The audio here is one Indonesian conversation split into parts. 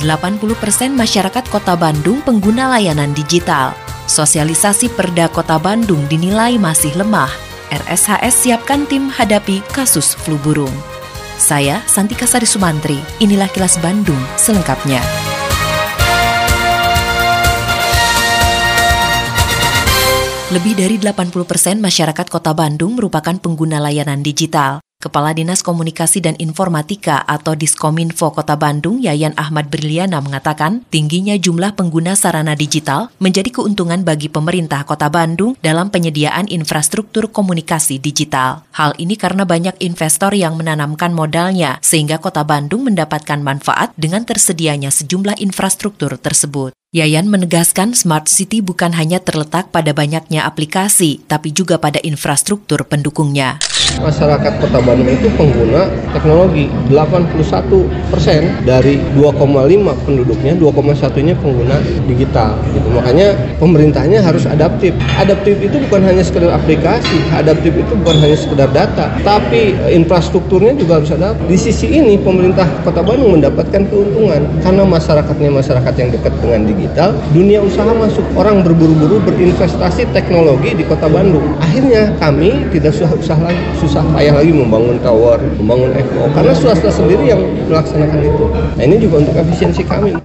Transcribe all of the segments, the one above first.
80% masyarakat Kota Bandung pengguna layanan digital. Sosialisasi Perda Kota Bandung dinilai masih lemah. RSHS siapkan tim hadapi kasus flu burung. Saya Santika Sari Sumantri, inilah kilas Bandung selengkapnya. Lebih dari 80% masyarakat Kota Bandung merupakan pengguna layanan digital. Kepala Dinas Komunikasi dan Informatika atau Diskominfo Kota Bandung, Yayan Ahmad Briliana mengatakan, tingginya jumlah pengguna sarana digital menjadi keuntungan bagi pemerintah Kota Bandung dalam penyediaan infrastruktur komunikasi digital. Hal ini karena banyak investor yang menanamkan modalnya, sehingga Kota Bandung mendapatkan manfaat dengan tersedianya sejumlah infrastruktur tersebut. Yayan menegaskan Smart City bukan hanya terletak pada banyaknya aplikasi, tapi juga pada infrastruktur pendukungnya. Masyarakat Kota Bandung itu pengguna teknologi. 81 persen dari 2,5 penduduknya 2,1 nya pengguna digital gitu. Makanya pemerintahnya harus adaptif. Adaptif itu bukan hanya sekedar aplikasi adaptif itu bukan hanya sekedar data tapi infrastrukturnya juga harus ada di sisi ini pemerintah Kota Bandung mendapatkan keuntungan karena masyarakatnya masyarakat yang dekat dengan digital dunia usaha masuk orang berburu-buru berinvestasi teknologi di Kota Bandung akhirnya kami tidak susah usah lagi susah payah lagi membangun tower, membangun FO karena swasta sendiri yang melaksanakan itu. Nah ini juga untuk efisiensi kami.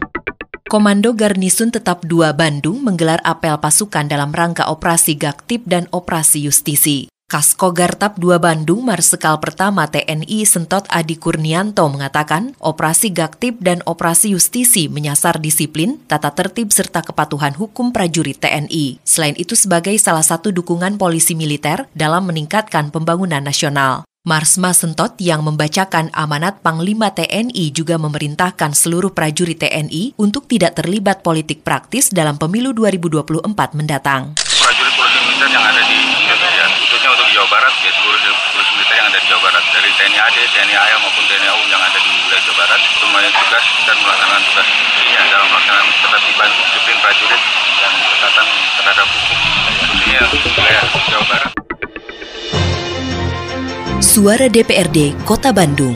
Komando Garnisun Tetap 2 Bandung menggelar apel pasukan dalam rangka operasi Gaktip dan operasi Justisi. Kasko Gartap 2 Bandung Marsekal Pertama TNI Sentot Adi Kurnianto mengatakan, operasi Gaktip dan operasi Justisi menyasar disiplin, tata tertib serta kepatuhan hukum prajurit TNI. Selain itu sebagai salah satu dukungan polisi militer dalam meningkatkan pembangunan nasional. Marsma Sentot yang membacakan amanat Panglima TNI juga memerintahkan seluruh prajurit TNI untuk tidak terlibat politik praktis dalam pemilu 2024 mendatang. Prajurit-prajurit militer yang ada di khususnya ya seluruh seluruh militer yang ada di Jawa Barat dari TNI AD, TNI AL maupun TNI AU yang ada di wilayah Jawa Barat semuanya tugas dan melaksanakan tugas ini dalam melaksanakan ketertiban disiplin prajurit dan ketatan terhadap hukum khususnya wilayah Jawa Barat. Suara DPRD Kota Bandung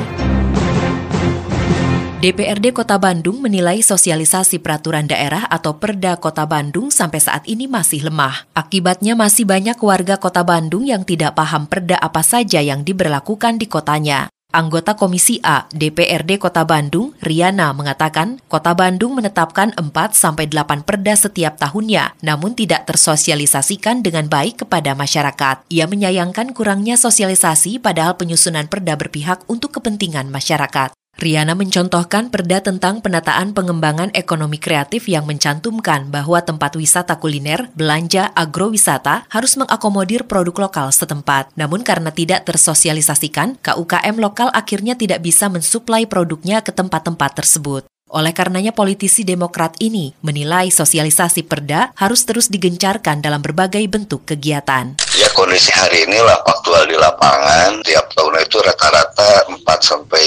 DPRD Kota Bandung menilai sosialisasi peraturan daerah atau Perda Kota Bandung sampai saat ini masih lemah. Akibatnya masih banyak warga Kota Bandung yang tidak paham perda apa saja yang diberlakukan di kotanya. Anggota Komisi A DPRD Kota Bandung, Riana, mengatakan Kota Bandung menetapkan 4 sampai 8 perda setiap tahunnya, namun tidak tersosialisasikan dengan baik kepada masyarakat. Ia menyayangkan kurangnya sosialisasi padahal penyusunan perda berpihak untuk kepentingan masyarakat. Riana mencontohkan perda tentang penataan pengembangan ekonomi kreatif yang mencantumkan bahwa tempat wisata kuliner, belanja, agrowisata harus mengakomodir produk lokal setempat. Namun karena tidak tersosialisasikan, KUKM lokal akhirnya tidak bisa mensuplai produknya ke tempat-tempat tersebut. Oleh karenanya politisi Demokrat ini menilai sosialisasi perda harus terus digencarkan dalam berbagai bentuk kegiatan. Ya kondisi hari ini lah faktual di lapangan tiap tahun itu rata-rata 4 sampai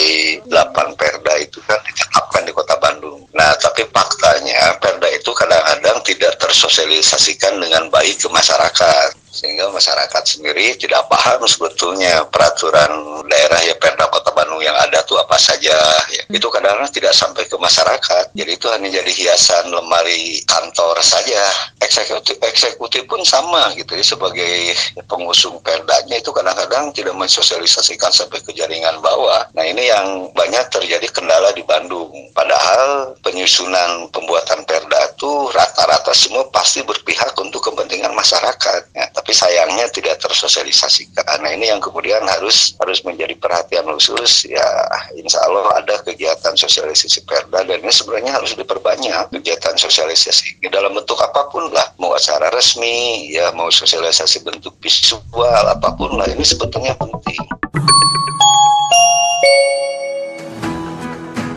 8 perda itu kan ditetapkan di Kota Bandung. Nah, tapi faktanya perda itu kadang-kadang tidak tersosialisasikan dengan baik ke masyarakat sehingga masyarakat sendiri tidak paham sebetulnya peraturan daerah ya Perda Kota Bandung yang ada tuh apa saja ya. itu kadang-kadang tidak sampai ke masyarakat jadi itu hanya jadi hiasan lemari kantor saja eksekutif eksekutif pun sama gitu ya sebagai pengusung perdanya itu kadang-kadang tidak mensosialisasikan sampai ke jaringan bawah ini yang banyak terjadi kendala di Bandung padahal penyusunan pembuatan perda itu rata-rata semua pasti berpihak untuk kepentingan masyarakat ya tapi sayangnya tidak tersosialisasikan. Nah ini yang kemudian harus harus menjadi perhatian khusus ya insya Allah ada kegiatan sosialisasi perda dan ini sebenarnya harus diperbanyak kegiatan sosialisasi dalam bentuk apa pun lah mau acara resmi ya mau sosialisasi bentuk visual apa pun lah ini sebetulnya penting.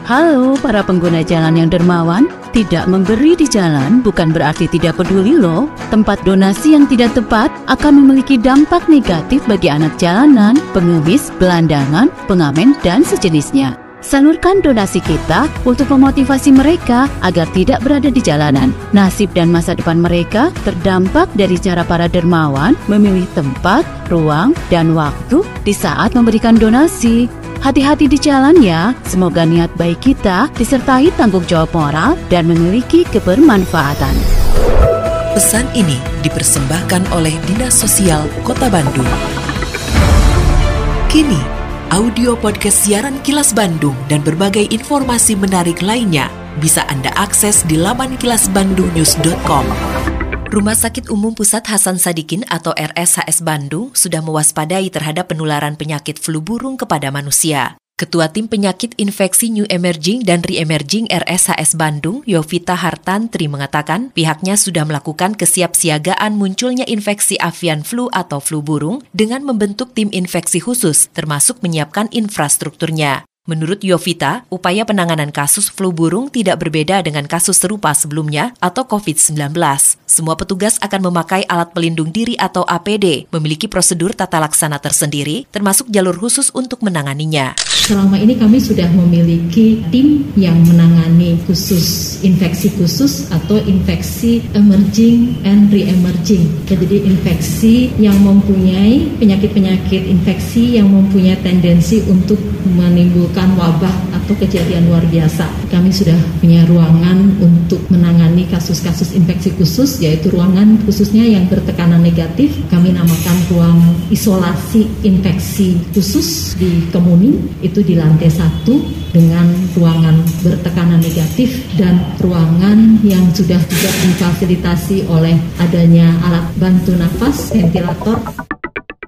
Halo para pengguna jalan yang dermawan, tidak memberi di jalan bukan berarti tidak peduli loh. Tempat donasi yang tidak tepat akan memiliki dampak negatif bagi anak jalanan, pengemis, gelandangan, pengamen, dan sejenisnya. Salurkan donasi kita untuk memotivasi mereka agar tidak berada di jalanan. Nasib dan masa depan mereka terdampak dari cara para dermawan memilih tempat, ruang, dan waktu di saat memberikan donasi. Hati-hati di jalan ya, semoga niat baik kita disertai tanggung jawab moral dan memiliki kebermanfaatan. Pesan ini dipersembahkan oleh Dinas Sosial Kota Bandung. Kini, audio podcast siaran Kilas Bandung dan berbagai informasi menarik lainnya bisa Anda akses di laman kilasbandungnews.com. Rumah Sakit Umum Pusat Hasan Sadikin atau RSHS Bandung sudah mewaspadai terhadap penularan penyakit flu burung kepada manusia. Ketua Tim Penyakit Infeksi New Emerging dan Re-Emerging RSHS Bandung, Yovita Hartantri mengatakan pihaknya sudah melakukan kesiapsiagaan munculnya infeksi avian flu atau flu burung dengan membentuk tim infeksi khusus, termasuk menyiapkan infrastrukturnya. Menurut Yovita, upaya penanganan kasus flu burung tidak berbeda dengan kasus serupa sebelumnya atau COVID-19. Semua petugas akan memakai alat pelindung diri atau APD, memiliki prosedur tata laksana tersendiri, termasuk jalur khusus untuk menanganinya. Selama ini kami sudah memiliki tim yang menangani khusus infeksi khusus atau infeksi emerging and re-emerging. Jadi infeksi yang mempunyai penyakit-penyakit infeksi yang mempunyai tendensi untuk menimbulkan wabah atau kejadian luar biasa. Kami sudah punya ruangan untuk menangani kasus-kasus infeksi khusus yaitu ruangan khususnya yang bertekanan negatif. Kami namakan ruang isolasi infeksi khusus di Kemuning itu di lantai satu dengan ruangan bertekanan negatif dan ruangan yang sudah juga difasilitasi oleh adanya alat bantu nafas, ventilator.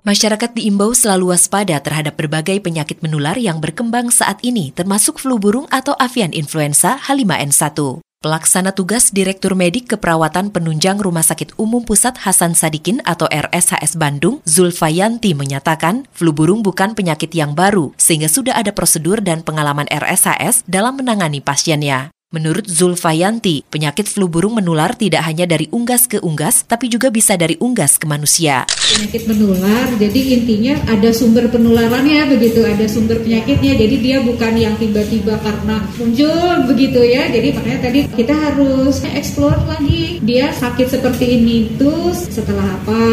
Masyarakat diimbau selalu waspada terhadap berbagai penyakit menular yang berkembang saat ini, termasuk flu burung atau avian influenza H5N1. Pelaksana tugas Direktur Medik Keperawatan Penunjang Rumah Sakit Umum Pusat Hasan Sadikin atau RSHS Bandung, Zulfayanti menyatakan, flu burung bukan penyakit yang baru, sehingga sudah ada prosedur dan pengalaman RSHS dalam menangani pasiennya. Menurut Zulfayanti, penyakit flu burung menular tidak hanya dari unggas ke unggas, tapi juga bisa dari unggas ke manusia. Penyakit menular, jadi intinya ada sumber penularannya begitu, ada sumber penyakitnya. Jadi dia bukan yang tiba-tiba karena muncul begitu ya. Jadi makanya tadi kita harus explore lagi. Dia sakit seperti ini tuh setelah apa,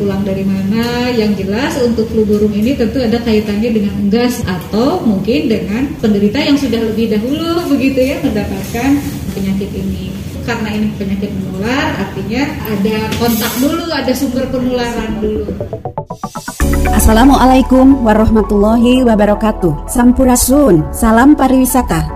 pulang dari mana. Yang jelas untuk flu burung ini tentu ada kaitannya dengan unggas atau mungkin dengan penderita yang sudah lebih dahulu begitu ya mendapatkan penyakit ini. Karena ini penyakit menular, artinya ada kontak dulu, ada sumber penularan dulu. Assalamualaikum warahmatullahi wabarakatuh. Sampurasun, salam pariwisata.